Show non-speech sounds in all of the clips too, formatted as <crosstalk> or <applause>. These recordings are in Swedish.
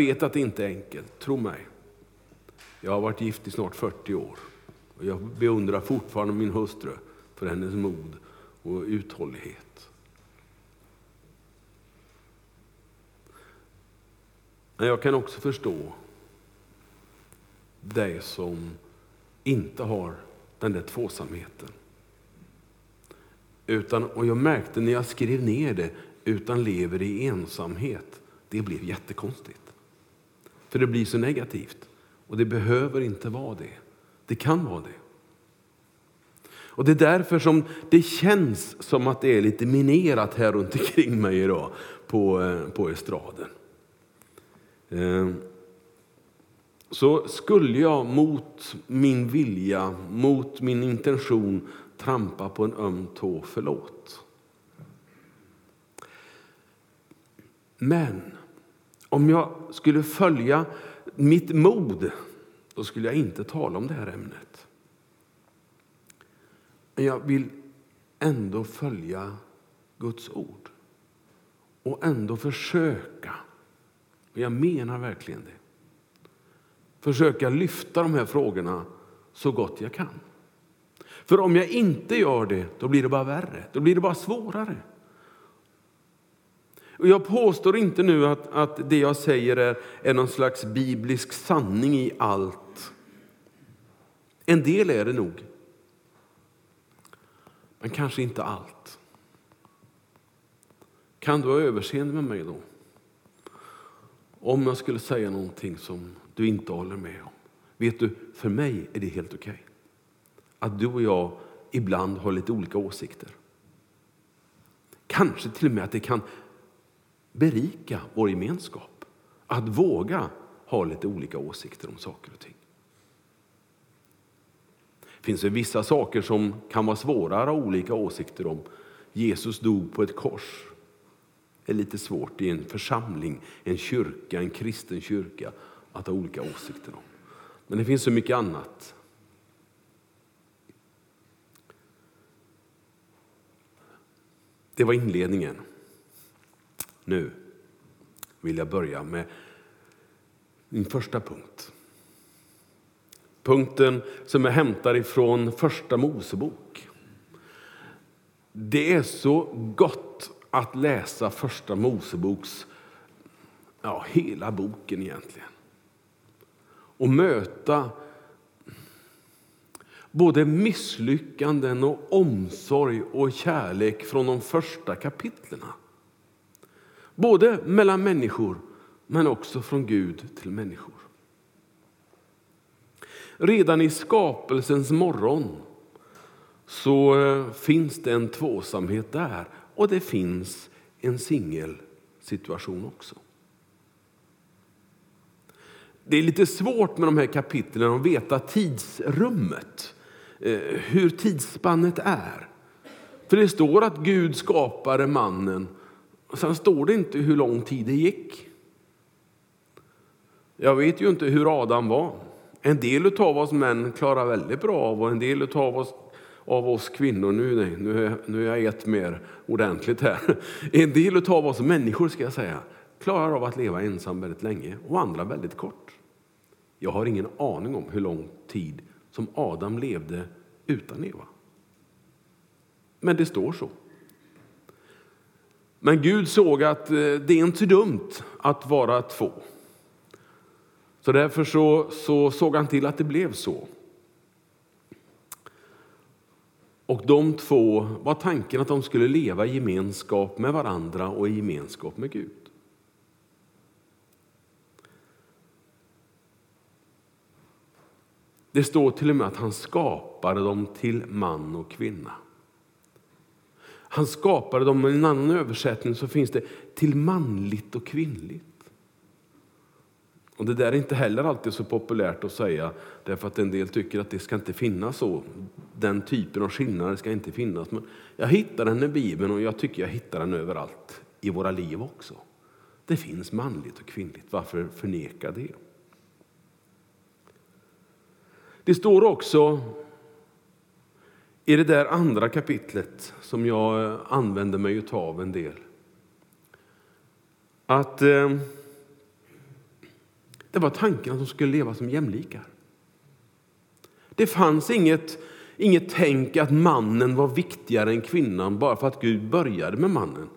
vet att det inte är enkelt, tro mig. Jag har varit gift i snart 40 år och jag beundrar fortfarande min hustru för hennes mod och uthållighet. Men jag kan också förstå dig som inte har den där tvåsamheten. Utan, och jag märkte när jag skrev ner det, utan lever i ensamhet. Det blev jättekonstigt. För det blir så negativt. Och det behöver inte vara det. Det kan vara det. Och Det är därför som det känns som att det är lite minerat här runt omkring mig idag på, eh, på estraden. Eh, så skulle jag mot min vilja, mot min intention trampa på en öm tå, förlåt. Men om jag skulle följa mitt mod, då skulle jag inte tala om det här ämnet. Men jag vill ändå följa Guds ord och ändå försöka, och jag menar verkligen det, försöka lyfta de här frågorna så gott jag kan. För om jag inte gör det, då blir det bara värre, då blir det bara svårare. Och jag påstår inte nu att, att det jag säger är, är någon slags biblisk sanning i allt. En del är det nog. Men kanske inte allt. Kan du ha överseende med mig då? Om jag skulle säga någonting som du inte håller med om. Vet du, för mig är det helt okej. Okay. Att du och jag ibland har lite olika åsikter. Kanske till och med att det kan berika vår gemenskap. Att våga ha lite olika åsikter om saker och ting. Det finns vissa saker som kan vara svårare att ha olika åsikter om. Jesus dog på ett kors. Det är lite svårt i en församling, en kyrka, en kristen kyrka att ha olika åsikter om. Men det finns så mycket annat. Det var inledningen. Nu vill jag börja med min första punkt. Punkten som jag hämtar ifrån Första Mosebok. Det är så gott att läsa Första Moseboks, ja, hela boken egentligen. Och möta både misslyckanden och omsorg och kärlek från de första kapitlen. Både mellan människor, men också från Gud till människor. Redan i skapelsens morgon så eh, finns det en tvåsamhet där och det finns en singelsituation också. Det är lite svårt med de här kapitlen att veta tidsrummet, eh, hur tidsspannet är. För det står att Gud skapade mannen Sen står det inte hur lång tid det gick. Jag vet ju inte hur Adam var. En del av oss män klarar väldigt bra av och en del av oss, av oss kvinnor, nu, nej, nu, är, nu är jag ett mer ordentligt här. <laughs> En del av oss människor ska jag säga, klarar av att leva ensam väldigt länge och andra väldigt kort. Jag har ingen aning om hur lång tid som Adam levde utan Eva. Men det står så. Men Gud såg att eh, det är inte dumt att vara två. Så därför så, så såg han till att det blev så. Och de två var tanken att de skulle leva i gemenskap med varandra och i gemenskap med Gud. Det står till och med att han skapade dem till man och kvinna. Han skapade dem, men i en annan översättning så finns det till manligt och kvinnligt. Och Det där är inte heller alltid så populärt att säga, därför att en del tycker att det ska inte finnas så. Den typen av skillnader ska inte finnas. Men jag hittar den i Bibeln och jag tycker jag hittar den överallt i våra liv också. Det finns manligt och kvinnligt, varför förneka det? Det står också i det där andra kapitlet som jag eh, använder mig av en del. Att eh, Det var tanken att de skulle leva som jämlikar. Det fanns inget, inget tänk att mannen var viktigare än kvinnan bara för att Gud började med mannen.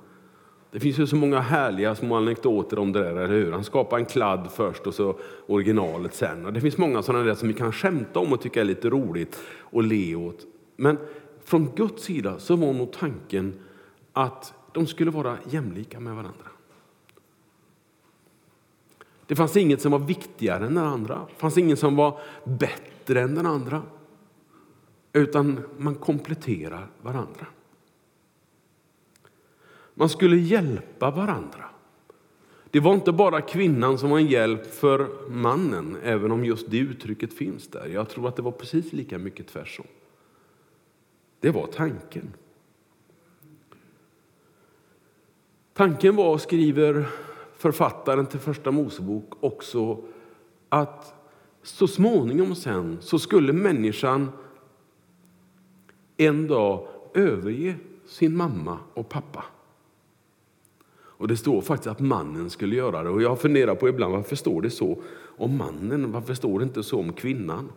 Det finns ju så många härliga små anekdoter om det där, eller hur? Han skapade en kladd först och så originalet sen. Och det finns många sådana där som vi kan skämta om och tycka är lite roligt och le åt. Men från Guds sida så var nog tanken att de skulle vara jämlika med varandra. Det fanns inget som var viktigare än den andra. Det fanns ingen som var bättre än den andra. Utan man kompletterar varandra. Man skulle hjälpa varandra. Det var inte bara kvinnan som var en hjälp för mannen, även om just det uttrycket finns där. Jag tror att det var precis lika mycket tvärsom. Det var tanken. Tanken var, skriver författaren till Första Mosebok, också att så småningom sen så skulle människan en dag överge sin mamma och pappa. Och Det står faktiskt att mannen skulle göra det. Och Jag funderar på ibland varför står det så om mannen, varför står det inte så om kvinnan?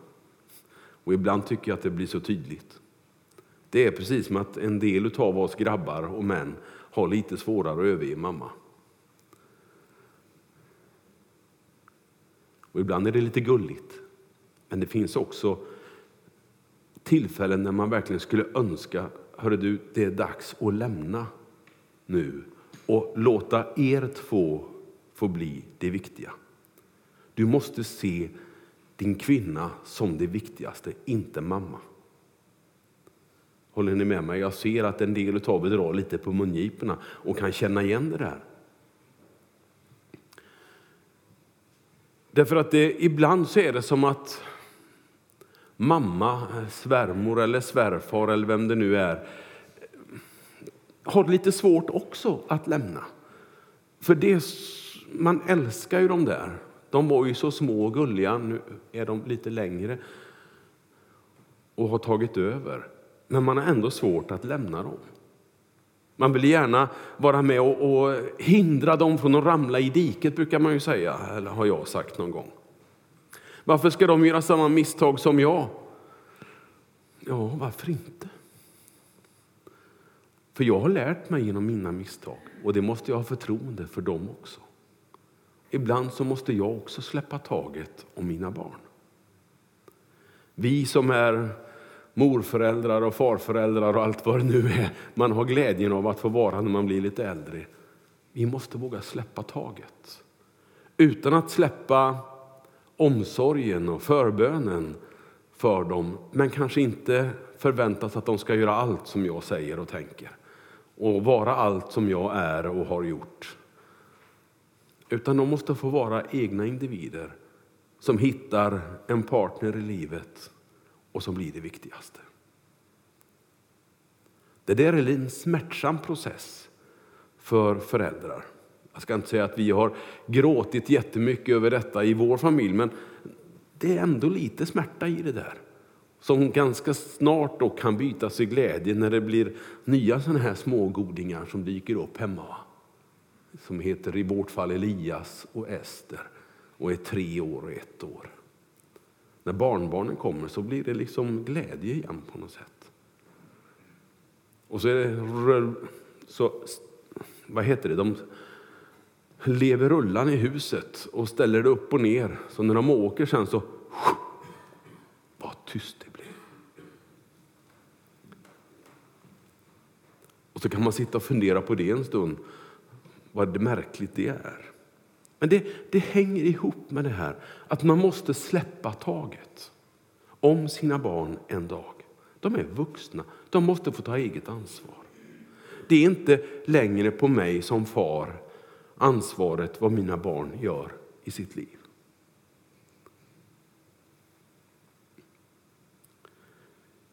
Och Ibland tycker jag att det blir så tydligt. Det är precis som att en del av oss grabbar och män har lite svårare att överge mamma. Och ibland är det lite gulligt. Men det finns också tillfällen när man verkligen skulle önska, hörru du, det är dags att lämna nu och låta er två få bli det viktiga. Du måste se din kvinna som det viktigaste, inte mamma. Håller ni med mig? Jag ser att en del av er drar lite på mungiporna och kan känna igen det där. Därför att det, ibland så är det som att mamma, svärmor eller svärfar eller vem det nu är har lite svårt också att lämna. För det, man älskar ju de där. De var ju så små och gulliga, nu är de lite längre och har tagit över. Men man har ändå svårt att lämna dem. Man vill gärna vara med och, och, hindra dem från att ramla i diket, brukar man ju säga, eller har jag sagt någon gång. Varför ska de göra samma misstag som jag? Ja, varför inte? För jag har lärt mig genom mina misstag och det måste jag ha förtroende för dem också. Ibland så måste jag också släppa taget om mina barn. Vi som är morföräldrar och farföräldrar och allt vad det nu är man har glädjen av att få vara när man blir lite äldre. Vi måste våga släppa taget. Utan att släppa omsorgen och förbönen för dem, men kanske inte förväntas att de ska göra allt som jag säger och tänker och vara allt som jag är och har gjort. Utan de måste få vara egna individer som hittar en partner i livet och som blir det viktigaste. Det där är en smärtsam process för föräldrar. Jag ska inte säga att vi har gråtit jättemycket över detta i vår familj, men det är ändå lite smärta i det där som ganska snart då kan bytas i glädje när det blir nya sådana här smågodingar som dyker upp hemma. Som heter i vårt fall Elias och Ester och är tre år och ett år. När barnbarnen kommer så blir det liksom glädje igen på något sätt. Och så är det så, vad heter det, de lever rullan i huset och ställer det upp och ner. Så när de åker sen så, vad tyst det blir. Och så kan man sitta och fundera på det en stund, vad märkligt det är. Men det, det hänger ihop med det här att man måste släppa taget om sina barn en dag. De är vuxna, de måste få ta eget ansvar. Det är inte längre på mig som far ansvaret vad mina barn gör i sitt liv.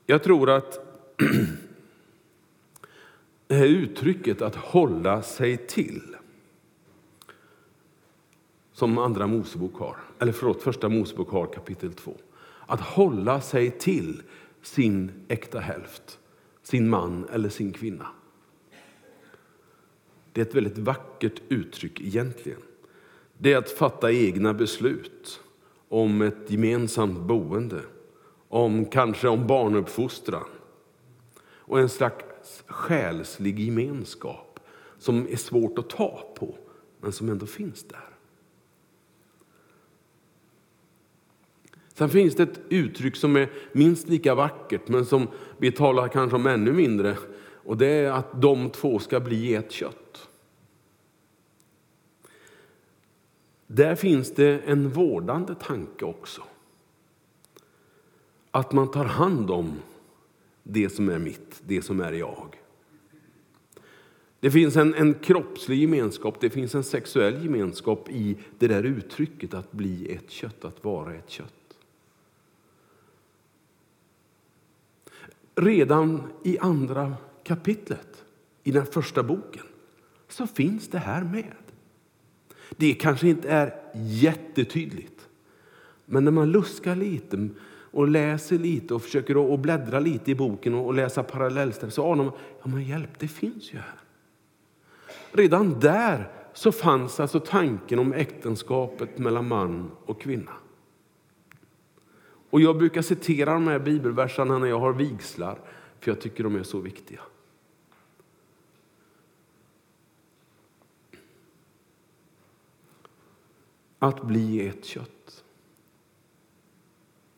Jag tror att <clears throat> det här uttrycket att hålla sig till som andra Mosebok har, eller förlåt, första Mosebok har kapitel 2. Att hålla sig till sin äkta hälft, sin man eller sin kvinna. Det är ett väldigt vackert uttryck egentligen. Det är att fatta egna beslut om ett gemensamt boende, om kanske om barnuppfostran och en slags själslig gemenskap som är svårt att ta på, men som ändå finns där. Sen finns det ett uttryck som är minst lika vackert, men som vi talar kanske om ännu mindre. Och det är att de två ska bli ett kött. Där finns det en vårdande tanke också. Att man tar hand om det som är mitt, det som är jag. Det finns en, en kroppslig gemenskap, det finns en sexuell gemenskap i det där uttrycket att bli ett kött, att vara ett kött. Redan i andra kapitlet, i den första boken, så finns det här med. Det kanske inte är jättetydligt, men när man luskar lite och läser lite och försöker att bläddra lite i boken och läsa parallellställ så anar man, ja men hjälp, det finns ju här. Redan där så fanns alltså tanken om äktenskapet mellan man och kvinna. Och jag brukar citera de här bibelverserna när jag har vigslar, för jag tycker de är så viktiga. Att bli ett kött.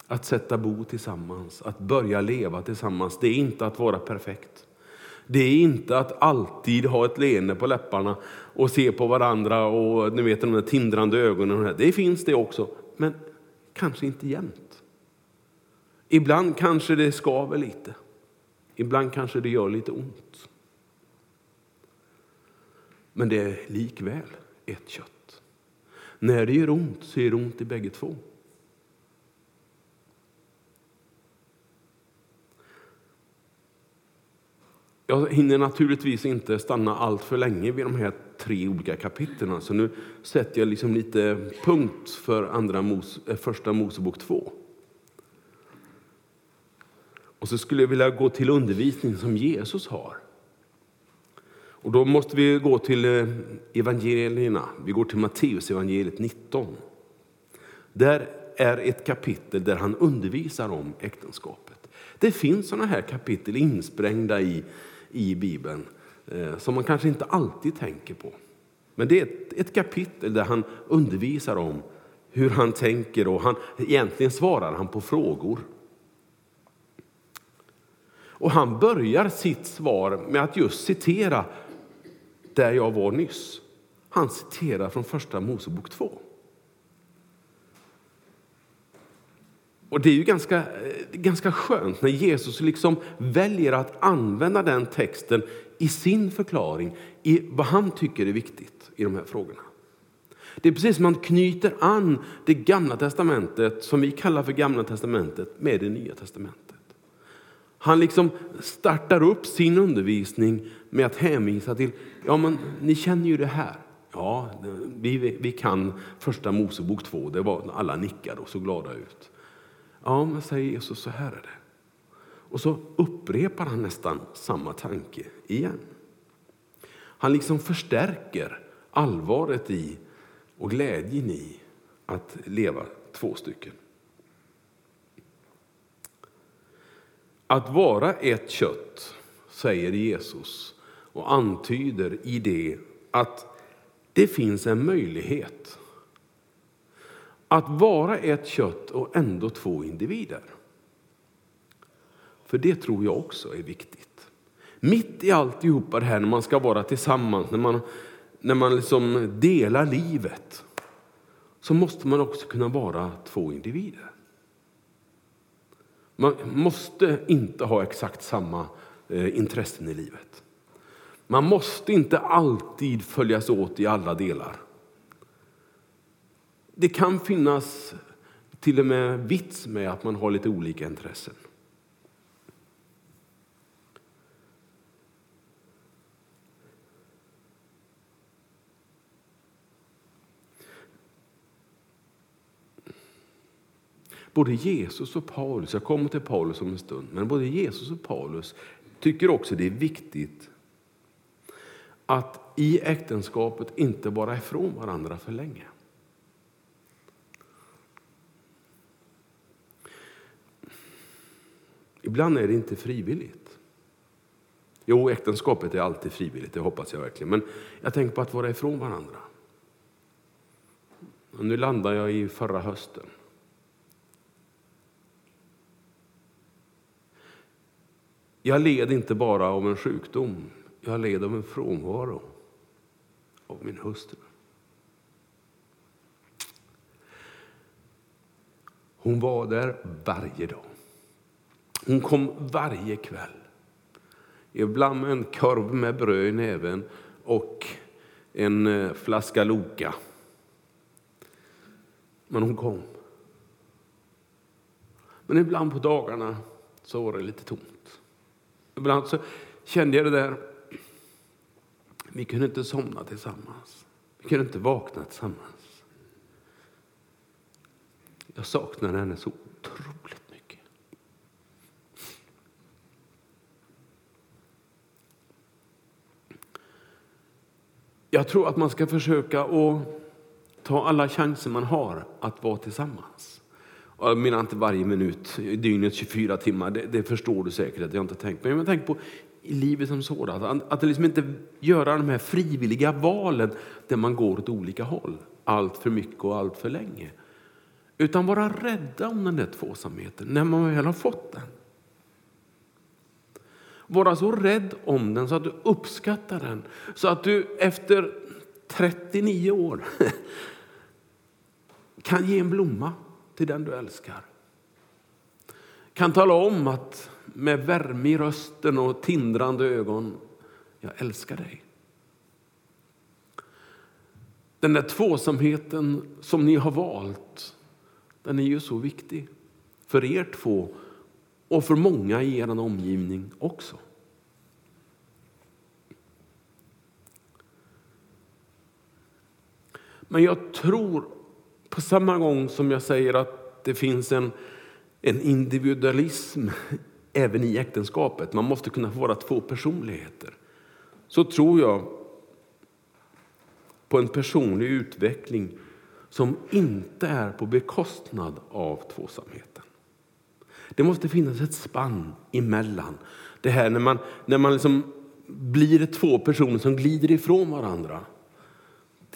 Att sätta bo tillsammans, att börja leva tillsammans. Det är inte att vara perfekt. Det är inte att alltid ha ett leende på läpparna och se på varandra och ni vet de där tindrande ögonen. Det finns det också, men kanske inte jämt. Ibland kanske det skaver lite. Ibland kanske det gör lite ont. Men det är likväl ett kött. När det gör ont så gör det ont i bägge två. Jag hinner naturligtvis inte stanna allt för länge vid de här tre olika kapitlen, så nu sätter jag liksom lite punkt för andra Mos, eh, första Mosebok 2. Och så skulle jag vilja gå till undervisning som Jesus har. Och då måste vi gå till eh, evangelierna. Vi går till Matteus evangeliet 19. Där är ett kapitel där han undervisar om äktenskapet. Det finns sådana här kapitel insprängda i, i Bibeln eh, som man kanske inte alltid tänker på. Men det är ett, ett, kapitel där han undervisar om hur han tänker och han, egentligen svarar han på frågor. Och han börjar sitt svar med att just citera där jag var nyss. Han citerar från första Mosebok 2. Och det är ju ganska, eh, ganska skönt när Jesus liksom väljer att använda den texten i sin förklaring, i vad han tycker är viktigt i de här frågorna. Det är precis som man knyter an det gamla testamentet, som vi kallar för gamla testamentet, med det nya testamentet. Han liksom startar upp sin undervisning med att hänvisa till, ja men ni känner ju det här. Ja, vi, vi kan första Mosebok 2, det var alla nickade och så glada ut. Ja, men säger Jesus, så här är det. Och så upprepar han nästan samma tanke igen. Han liksom förstärker allvaret i och glädjen i att leva två stycken. Att vara ett kött, säger Jesus och antyder i det att det finns en möjlighet att vara ett kött och ändå två individer. För det tror jag också är viktigt. Mitt i alltihopa det här när man ska vara tillsammans, när man, när man liksom delar livet, så måste man också kunna vara två individer. Man måste inte ha exakt samma eh, intressen i livet. Man måste inte alltid följas åt i alla delar. Det kan finnas till och med vits med att man har lite olika intressen. Både Jesus och Paulus, jag kommer till Paulus om en stund, men både Jesus och Paulus tycker också det är viktigt att i äktenskapet inte vara ifrån varandra för länge. Ibland är det inte frivilligt. Jo, äktenskapet är alltid frivilligt, det hoppas jag verkligen. Men jag tänker på att vara ifrån varandra. Och nu landar jag i förra hösten. Jag led inte bara av en sjukdom, jag led av en frånvaro av min hustru. Hon var där varje dag. Hon kom varje kväll. Ibland med en korv med bröd i näven och en eh, flaska Loka. Men hon kom. Men ibland på dagarna så var det lite tomt. Ibland så kände jag det där, vi kunde inte somna tillsammans. Vi kunde inte vakna tillsammans. Jag saknar henne så otroligt mycket. Jag tror att man ska försöka att ta alla chanser man har att vara tillsammans. Jag menar inte varje minut, dygnet 24 timmar, det, det, förstår du säkert att jag inte tänkt på. Men jag tänker på i livet som sådant, att, att liksom inte göra de här frivilliga valen där man går åt olika håll allt för mycket och allt för länge. Utan vara rädda om den där tvåsamheten när man väl har fått den. Vara så rädd om den så att du uppskattar den. Så att du efter 39 år <laughs> kan ge en blomma till den du älskar. Kan tala om att med värme i rösten och tindrande ögon, jag älskar dig. Den där tvåsamheten som ni har valt, den är ju så viktig för er två och för många i er omgivning också. Men jag tror på samma gång som jag säger att det finns en, en individualism även i äktenskapet, man måste kunna vara två personligheter, så tror jag på en personlig utveckling som inte är på bekostnad av tvåsamheten. Det måste finnas ett spann emellan. Det här när man, när man liksom blir två personer som glider ifrån varandra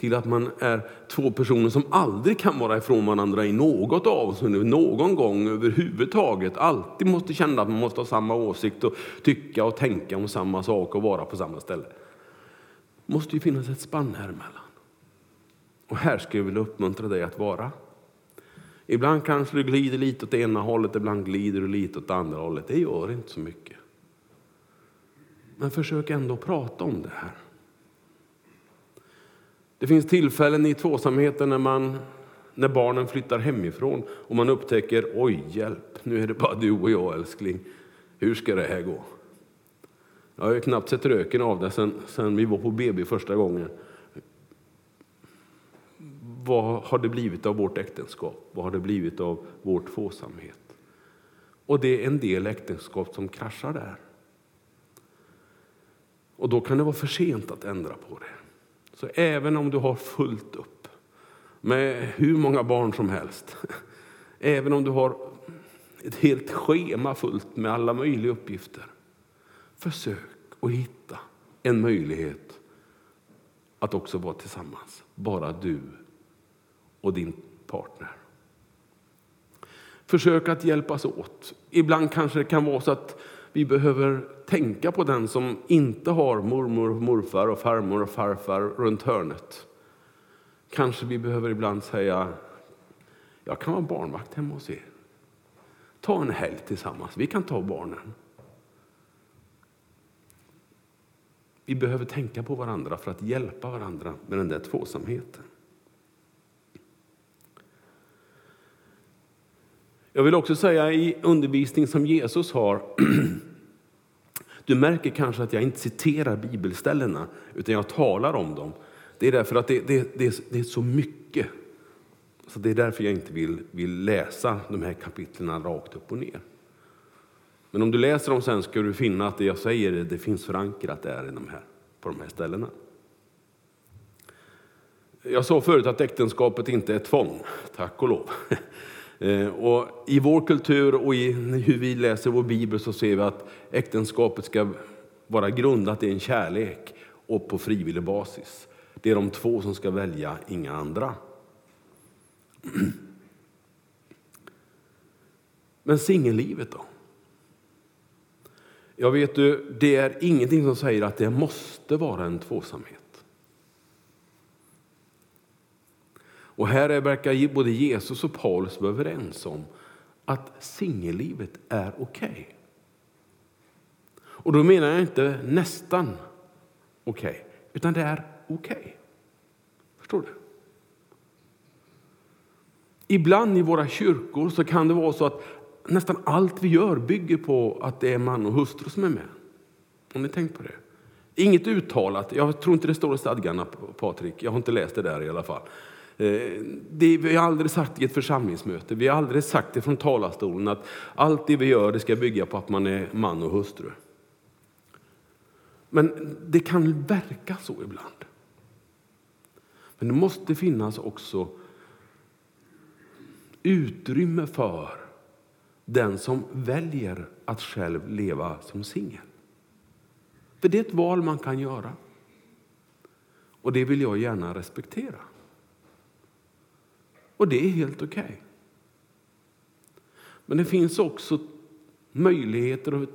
till att man är två personer som aldrig kan vara ifrån varandra i något avseende, någon gång överhuvudtaget. Alltid måste känna att man måste ha samma åsikt och tycka och tänka om samma sak och vara på samma ställe. Det måste ju finnas ett spann här emellan. Och här skulle jag vilja uppmuntra dig att vara. Ibland kanske du glider lite åt det ena hållet, ibland glider du lite åt det andra hållet. Det gör inte så mycket. Men försök ändå prata om det här. Det finns tillfällen i tvåsamheten när, man, när barnen flyttar hemifrån och man upptäcker, oj hjälp, nu är det bara du och jag älskling. Hur ska det här gå? Jag har ju knappt sett röken av det sen, sen vi var på BB första gången. Vad har det blivit av vårt äktenskap? Vad har det blivit av vår tvåsamhet? Och det är en del äktenskap som kraschar där. Och då kan det vara för sent att ändra på det. Så även om du har fullt upp med hur många barn som helst, <laughs> även om du har ett helt schema fullt med alla möjliga uppgifter, försök att hitta en möjlighet att också vara tillsammans. Bara du och din partner. Försök att hjälpas åt. Ibland kanske det kan vara så att vi behöver tänka på den som inte har mormor, morfar och farmor och farfar runt hörnet. Kanske vi behöver ibland säga, jag kan vara barnvakt hemma hos er. Ta en helg tillsammans, vi kan ta barnen. Vi behöver tänka på varandra för att hjälpa varandra med den där tvåsamheten. Jag vill också säga i undervisning som Jesus har <clears throat> Du märker kanske att jag inte citerar bibelställena, utan jag talar om dem. Det är därför att det, det, det, det är så mycket. Så det är därför jag inte vill, vill läsa de här kapitlen rakt upp och ner. Men om du läser dem sen ska du finna att det jag säger det finns förankrat där i de här, på de här ställena. Jag sa förut att äktenskapet inte är tvång, tack och lov. <laughs> Eh, och I vår kultur och i hur vi läser vår bibel så ser vi att äktenskapet ska vara grundat i en kärlek och på frivillig basis. Det är de två som ska välja, inga andra. <clears throat> Men singellivet då? Jag vet du, det är ingenting som säger att det måste vara en tvåsamhet. Och här verkar både Jesus och Paulus vara överens om att singellivet är okej. Okay. Och då menar jag inte nästan okej, okay, utan det är okej. Okay. Förstår du? Ibland i våra kyrkor så kan det vara så att nästan allt vi gör bygger på att det är man och hustru som är med. Har ni tänkt på det? Inget uttalat. Jag tror inte det står i stadgarna, Patrik. Jag har inte läst det där i alla fall. Eh, det, vi har aldrig sagt i ett församlingsmöte, vi har aldrig sagt det från talarstolen att allt det vi gör det ska bygga på att man är man och hustru. Men det kan verka så ibland. Men det måste finnas också utrymme för den som väljer att själv leva som singel. För det är ett val man kan göra. Och det vill jag gärna respektera. Och det är helt okej. Okay. Men det finns också möjligheter och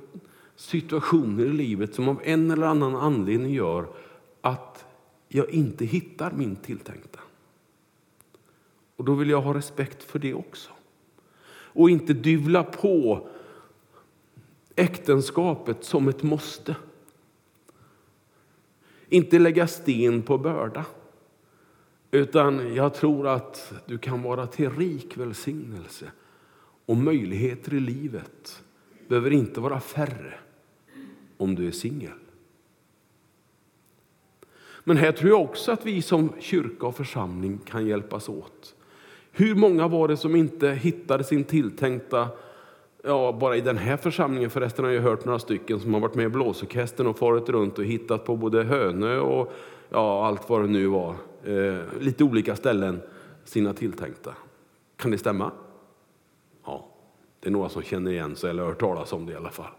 situationer i livet som av en eller annan anledning gör att jag inte hittar min tilltänkta. Och då vill jag ha respekt för det också. Och inte dyvla på äktenskapet som ett måste. Inte lägga sten på börda. Utan jag tror att du kan vara till rik välsignelse. Och möjligheter i livet behöver inte vara färre om du är singel. Men här tror jag också att vi som kyrka och församling kan hjälpas åt. Hur många var det som inte hittade sin tilltänkta Ja, bara i den här församlingen förresten har jag hört några stycken som har varit med i blåsorkestern och farit runt och hittat på både Hönö och ja, allt vad det nu var. Eh, lite olika ställen, sina tilltänkta. Kan det stämma? Ja, det är några som känner igen sig eller har hört talas om det i alla fall.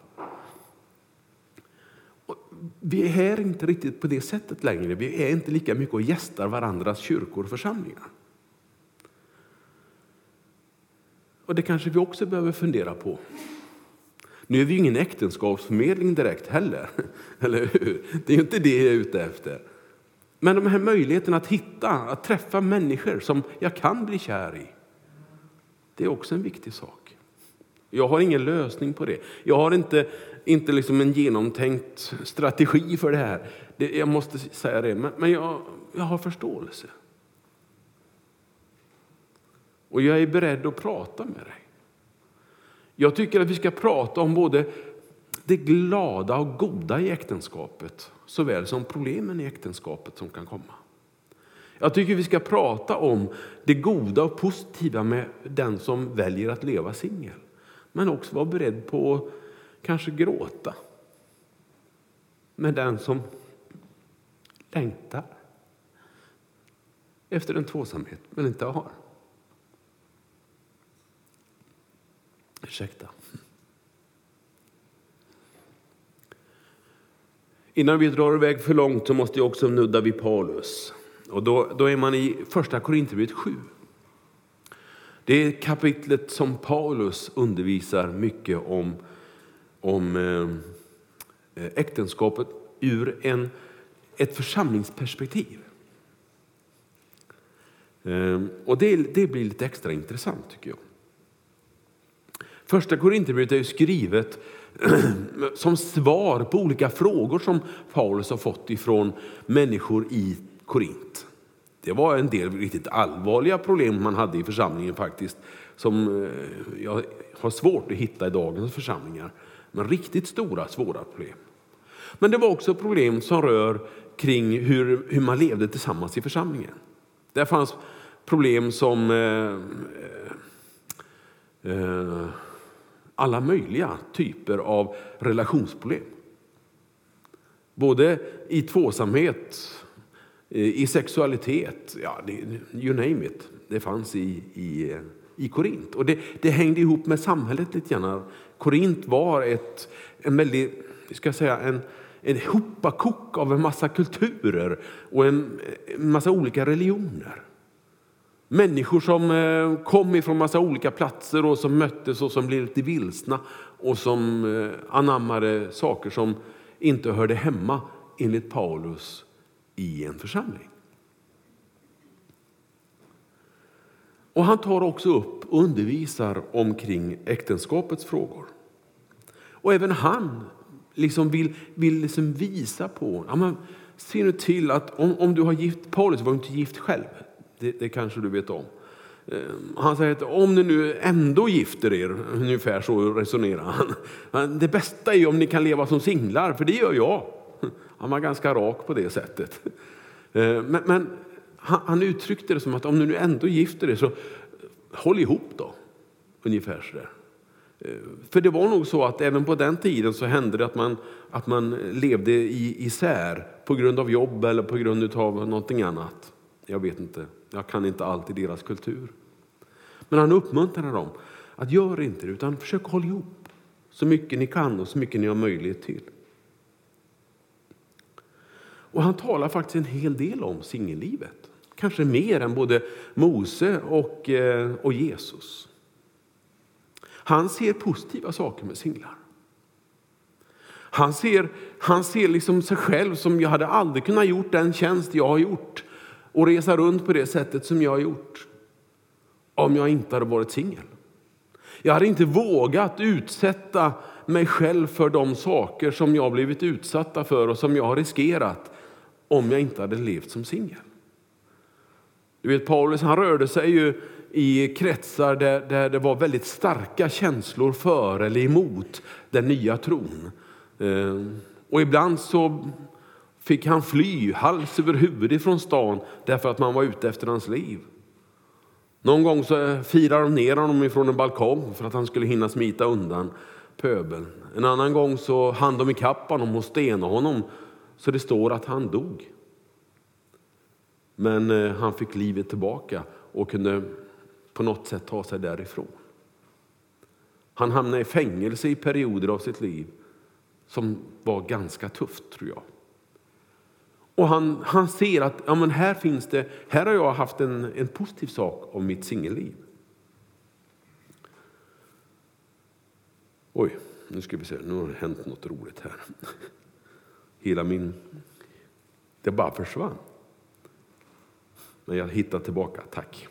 vi är inte riktigt på det sättet längre. Vi är inte lika mycket och gästar varandras kyrkor och församlingar. Och det kanske vi också behöver fundera på. Nu är vi ingen äktenskapsförmedling direkt heller, <laughs> eller hur? Det är ju inte det jag är ute efter. Men de här möjligheterna att hitta, att träffa människor som jag kan bli kär i, det är också en viktig sak. Jag har ingen lösning på det. Jag har inte, inte liksom en genomtänkt strategi för det här. Det, jag måste säga det, men, men jag, jag har förståelse. Och jag är beredd att prata med dig. Jag tycker att vi ska prata om både det glada och goda i äktenskapet såväl som problemen i äktenskapet som kan komma. Jag tycker vi ska prata om det goda och positiva med den som väljer att leva singel. Men också vara beredd på att kanske gråta med den som längtar efter en tvåsamhet men inte har. Ursäkta. Innan vi drar iväg för långt så måste jag också nudda vid Paulus. Och då, då är man i första Korinthierbrevet 7. Det är kapitlet som Paulus undervisar mycket om, om eh, äktenskapet ur en, ett församlingsperspektiv. Eh, och det, det blir lite extra intressant tycker jag. Första Korinthierbrevet är skrivet <clears throat> som svar på olika frågor som Paulus har fått ifrån människor i Korint. Det var en del riktigt allvarliga problem man hade i församlingen faktiskt, som eh, jag har svårt att hitta i dagens församlingar. Men riktigt stora, svåra problem. Men det var också problem som rör kring hur, hur man levde tillsammans i församlingen. Där fanns problem som eh, eh, eh alla möjliga typer av relationsproblem. Både i tvåsamhet, eh, i sexualitet, ja, you name it. Det fanns i, i, i Korint. Och det, det hängde ihop med samhället lite grann. Korint var ett, en väldigt, ska jag säga, en, en hopakok av en massa kulturer och en, en massa olika religioner. Människor som eh, kom ifrån massa olika platser och som möttes och som blev lite vilsna och som eh, anammade saker som inte hörde hemma enligt Paulus i en församling. Och han tar också upp och undervisar omkring äktenskapets frågor. Och även han liksom vill, vill liksom visa på, ja men, se nu till att om, om du har gift, Paulus var inte gift själv, det, det kanske du vet om. Ehm, han säger att om ni nu ändå gifter er, ungefär så resonerar han. Det bästa är om ni kan leva som singlar, för det gör jag. Han var ganska rak på det sättet. Ehm, men, men han, uttryckte det som att om ni nu ändå gifter er så håll ihop då. Ungefär så där. Ehm, för det var nog så att även på den tiden så hände det att man, att man levde i, isär på grund av jobb eller på grund av någonting annat. Jag vet inte, jag kan inte allt i deras kultur. Men han uppmuntrar dem att gör inte det, utan försök hålla ihop så mycket ni kan och så mycket ni har möjlighet till. Och han talar faktiskt en hel del om singellivet. Kanske mer än både Mose och, eh, och Jesus. Han ser positiva saker med singlar. Han ser, han ser liksom sig själv som jag hade aldrig kunnat gjort den tjänst jag har gjort och resa runt på det sättet som jag har gjort om jag inte hade varit singel. Jag hade inte vågat utsätta mig själv för de saker som jag blivit utsatta för och som jag har riskerat om jag inte hade levt som singel. Du vet, Paulus han rörde sig ju i kretsar där, där det var väldigt starka känslor för eller emot den nya tron. Eh, och ibland så fick han fly hals över huvud ifrån stan därför att man var ute efter hans liv. Någon gång så firade de ner honom ifrån en balkong för att han skulle hinna smita undan pöbeln. En annan gång så hann de ikapp honom och stenade honom så det står att han dog. Men eh, han fick livet tillbaka och kunde på något sätt ta sig därifrån. Han hamnade i fängelse i perioder av sitt liv som var ganska tufft, tror jag. Och han, han ser att ja, men här finns det, här har jag haft en, en positiv sak om mitt singelliv. Oj, nu ska vi se, nu har det hänt något roligt här. Hela min... Det bara försvann. Men jag hittade tillbaka, tack.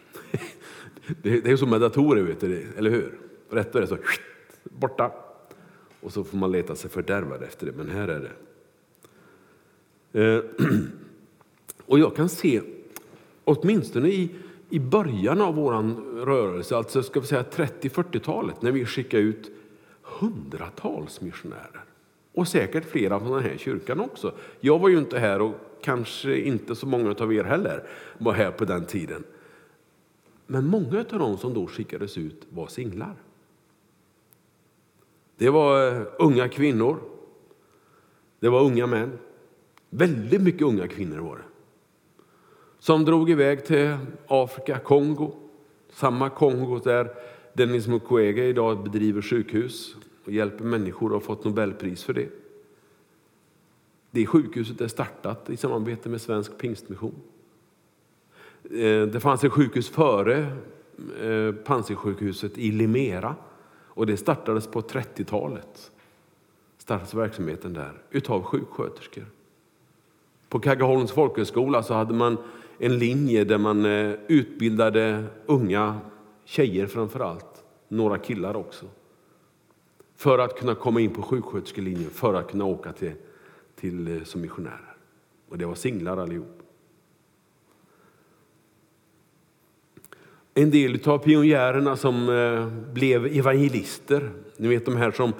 Det är som med datorer, vet du, eller hur? Rätt är det så borta. Och så får man leta sig fördärvad efter det, men här är det. Eh, <clears throat> och jag kan se, åtminstone i, i början av vår rörelse, alltså ska vi säga 30-40-talet, när vi skickade ut hundratals missionärer. Och säkert flera från den här kyrkan också. Jag var ju inte här och kanske inte så många av er heller var här på den tiden. Men många av dem som då skickades ut var singlar. Det var eh, unga kvinnor. Det var unga män. Väldigt mycket unga kvinnor var det. Som drog iväg till Afrika, Kongo. Samma Kongo där Denis Mukwege idag bedriver sjukhus och hjälper människor och har fått Nobelpris för det. Det sjukhuset är startat i samarbete med Svensk Pingstmission. Eh, det fanns ett sjukhus före eh, Panzisjukhuset i Limera och det startades på 30-talet. Startades verksamheten där utav sjuksköterskor. På Kaggeholms folkhögskola så hade man en linje där man eh, utbildade unga tjejer framför allt, några killar också. För att kunna komma in på sjuksköterskelinjen, för att kunna åka till, till eh, som missionärer. Och det var singlar allihop. en del av pionjärerna som eh, blev evangelister. Ni vet de här som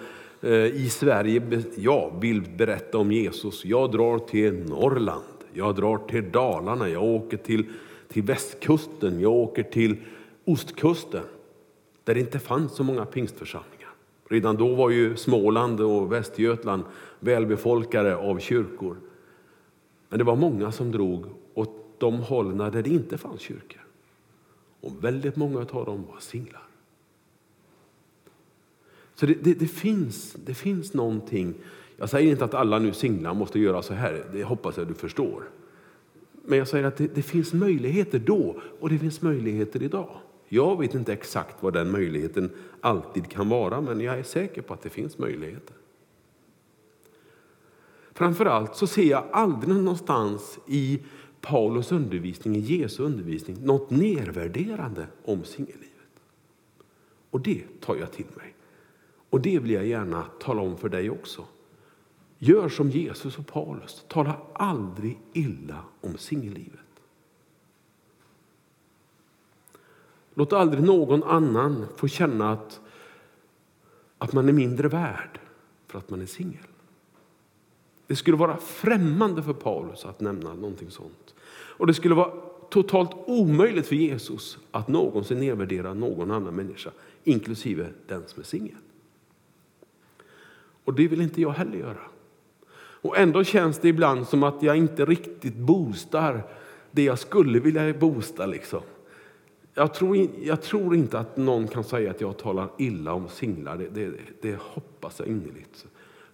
Eh, i Sverige ja, vill berätta om Jesus. Jag drar till Norrland, jag drar till Dalarna, jag åker till, till västkusten, jag åker till ostkusten. Där det inte fanns så många pingstförsamlingar. Redan då var ju Småland och Västergötland välbefolkade av kyrkor. Men det var många som drog åt de hållen där det inte fanns kyrkor. Och väldigt många av dem var singlar. Så det, det, det, finns, det finns någonting. Jag säger inte att alla nu singlar måste göra så här, det hoppas jag du förstår. Men jag säger att det, det finns möjligheter då och det finns möjligheter idag. Jag vet inte exakt vad den möjligheten alltid kan vara, men jag är säker på att det finns möjligheter. Framförallt så ser jag aldrig någonstans i Paulus undervisning, i Jesu undervisning, något nedvärderande om singellivet. Och det tar jag till mig. Och det vill jag gärna tala om för dig också. Gör som Jesus och Paulus, tala aldrig illa om singellivet. Låt aldrig någon annan få känna att, att man är mindre värd för att man är singel. Det skulle vara främmande för Paulus att nämna någonting sånt. Och det skulle vara totalt omöjligt för Jesus att någonsin nedvärdera någon annan människa, inklusive den som är singel. Och det vill inte jag heller göra. Och ändå känns det ibland som att jag inte riktigt boostar det jag skulle vilja boosta. Liksom. Jag, tror, jag tror inte att någon kan säga att jag talar illa om singlar. Det, det, det hoppas jag innerligt.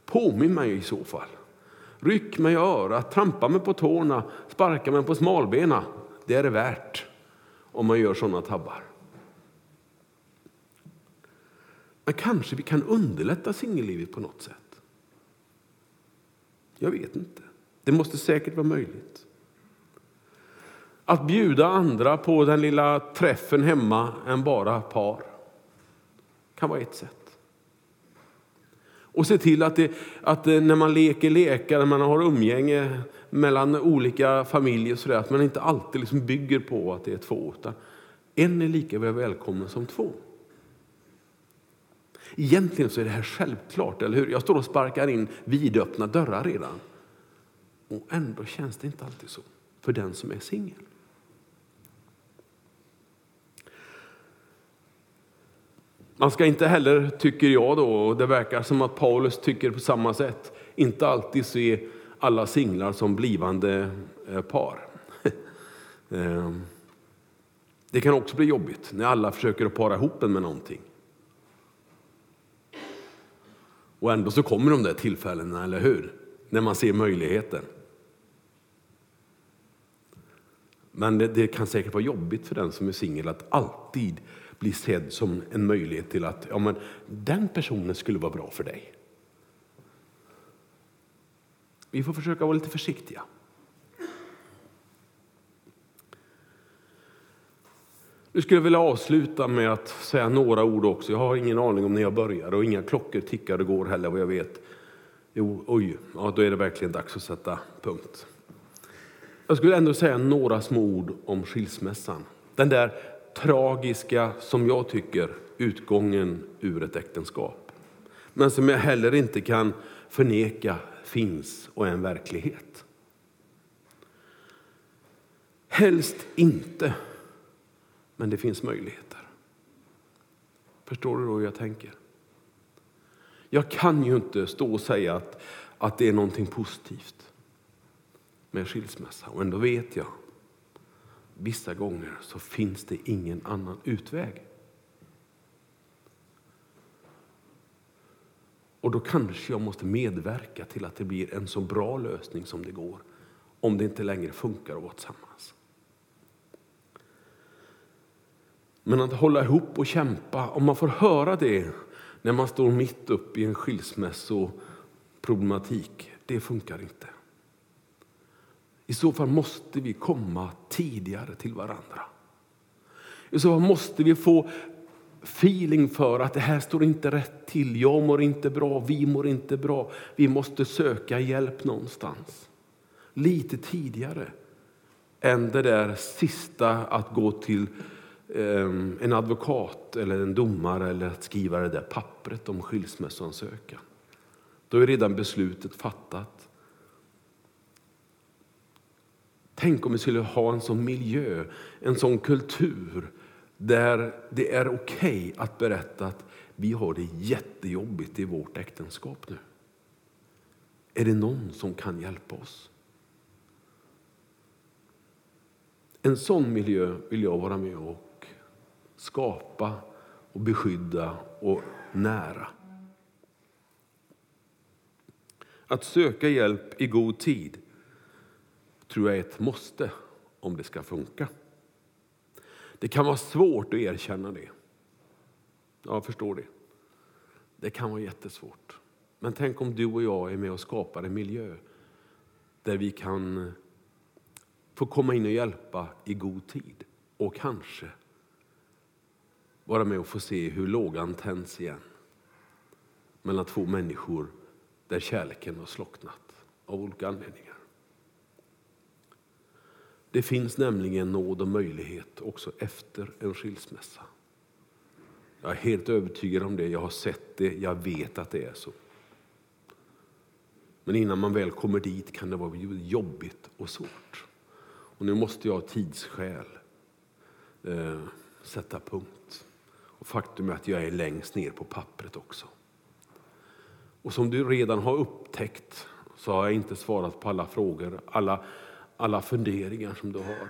Påminn mig i så fall. Ryck mig i örat, trampa mig på tårna, sparka mig på smalbena. Det är det värt om man gör sådana tabbar. Men kanske vi kan underlätta singellivet på något sätt. Jag vet inte. Det måste säkert vara möjligt. Att bjuda andra på den lilla träffen hemma än bara par kan vara ett sätt. Och se till att, det, att eh, när man leker lekar, när man har umgänge mellan olika familjer, så där, att man inte alltid liksom bygger på att det är två. Utan en är lika väl välkommen som två. Egentligen så är det här självklart, eller hur? Jag står och sparkar in vidöppna dörrar redan. Och ändå känns det inte alltid så för den som är singel. Man ska inte heller, tycker jag då, och det verkar som att Paulus tycker på samma sätt, inte alltid se alla singlar som blivande eh, par. <laughs> Ehm, det kan också bli jobbigt när alla försöker att para ihop en med någonting. Och ändå så kommer de där tillfällena, eller hur? När man ser möjligheten. Men det, det, kan säkert vara jobbigt för den som är singel att alltid bli sedd som en möjlighet till att ja, men den personen skulle vara bra för dig. Vi får försöka vara lite försiktiga. Nu skulle jag vilja avsluta med att säga några ord också. Jag har ingen aning om när jag börjar och inga klockor tickar och går heller vad jag vet. Jo, oj, ja, då är det verkligen dags att sätta punkt. Jag skulle ändå säga några små ord om skilsmässan. Den där tragiska, som jag tycker, utgången ur ett äktenskap. Men som jag heller inte kan förneka finns och är en verklighet. Helst inte, men det finns möjligheter. Förstår du då hur jag tänker? Jag kan ju inte stå och säga att, att det är någonting positivt med skilsmässa. Och ändå vet jag, vissa gånger så finns det ingen annan utväg. Och då kanske jag måste medverka till att det blir en så bra lösning som det går. Om det inte längre funkar att vara tillsammans. Men att hålla ihop och kämpa, om man får höra det när man står mitt uppe i en skilsmässoproblematik, det funkar inte. I så fall måste vi komma tidigare till varandra. I så fall måste vi få feeling för att det här står inte rätt till. Jag mår inte bra, vi mår inte bra. Vi måste söka hjälp någonstans. Lite tidigare än det där sista att gå till Ehm, en advokat eller en domare eller att skriva det där pappret om skilsmässoansökan. Då är redan beslutet fattat. Tänk om vi skulle ha en sån miljö, en sån kultur där det är okej okay att berätta att vi har det jättejobbigt i vårt äktenskap nu. Är det någon som kan hjälpa oss? En sån miljö vill jag vara med och skapa och beskydda och nära. Att söka hjälp i god tid tror jag är ett måste om det ska funka. Det kan vara svårt att erkänna det. Jag förstår det. Det kan vara jättesvårt. Men tänk om du och jag är med och skapar en miljö där vi kan få komma in och hjälpa i god tid och kanske vara med och få se hur lågan tänds igen mellan två människor där kärleken har slocknat av olika anledningar. Det finns nämligen nåd och möjlighet också efter en skilsmässa. Jag är helt övertygad om det, jag har sett det, jag vet att det är så. Men innan man väl kommer dit kan det vara jobbigt och svårt. Och nu måste jag av tidsskäl eh, sätta punkt. Och faktum är att jag är längst ner på pappret också. Och som du redan har upptäckt så har jag inte svarat på alla frågor, alla, alla funderingar som du har.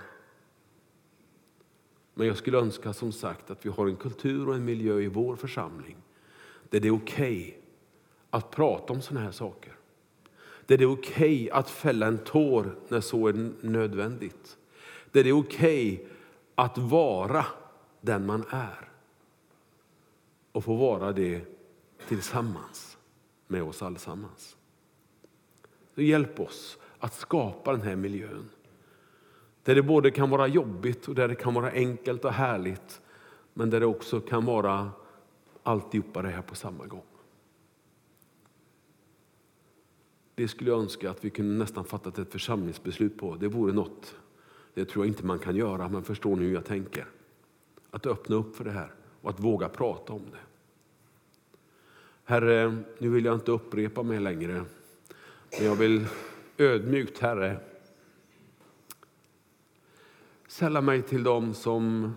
Men jag skulle önska som sagt att vi har en kultur och en miljö i vår församling där det är okej okay att prata om sådana här saker. Där det är okej okay att fälla en tår när så är nödvändigt. Där det är okej okay att vara den man är. Och få vara det tillsammans med oss allesammans. Så hjälp oss att skapa den här miljön. Där det både kan vara jobbigt och där det kan vara enkelt och härligt. Men där det också kan vara alltihopa det här på samma gång. Det skulle jag önska att vi kunde nästan fattat ett församlingsbeslut på. Det vore något, det tror jag inte man kan göra, men förstår ni hur jag tänker? Att öppna upp för det här och att våga prata om det. Herre, nu vill jag inte upprepa mig längre, men jag vill ödmjukt, Herre, sälla mig till dem som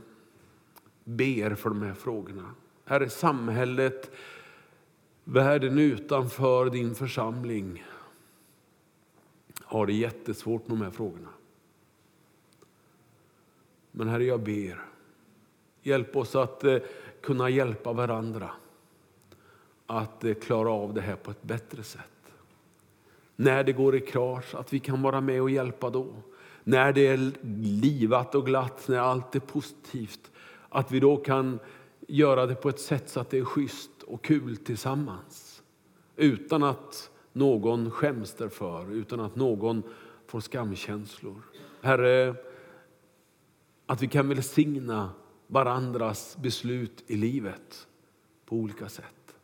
ber för de här frågorna. Herre, samhället, världen utanför din församling har det jättesvårt med de här frågorna. Men Herre, jag ber, hjälp oss att eh, kunna hjälpa varandra att eh, klara av det här på ett bättre sätt. När det går i krasch, att vi kan vara med och hjälpa då. När det är livat och glatt, när allt är positivt, att vi då kan göra det på ett sätt så att det är schysst och kul tillsammans. Utan att någon skäms därför, utan att någon får skamkänslor. Herre, att vi kan välsigna varandras beslut i livet på olika sätt.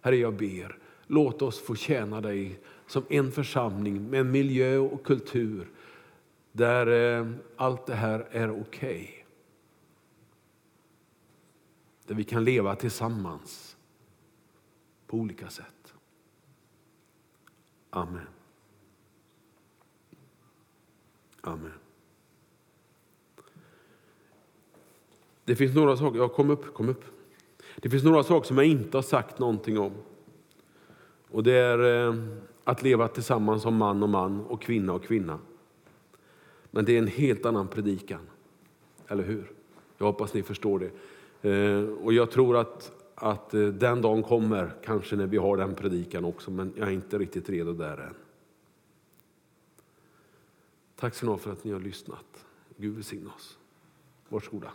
Herre, jag ber, låt oss få tjäna dig som en församling med en miljö och kultur där eh, allt det här är okej. Okay. Där vi kan leva tillsammans på olika sätt. Amen. Amen. Det finns några saker, ja kom upp, kom upp. Det finns några saker som jag inte har sagt någonting om. Och det är eh, att leva tillsammans som man och man och kvinna och kvinna. Men det är en helt annan predikan. Eller hur? Jag hoppas ni förstår det. Eh, och jag tror att, att eh, den dagen kommer, kanske när vi har den predikan också, men jag är inte riktigt redo där än. Tack så mycket för att ni har lyssnat. Gud välsigne oss. Varsågoda.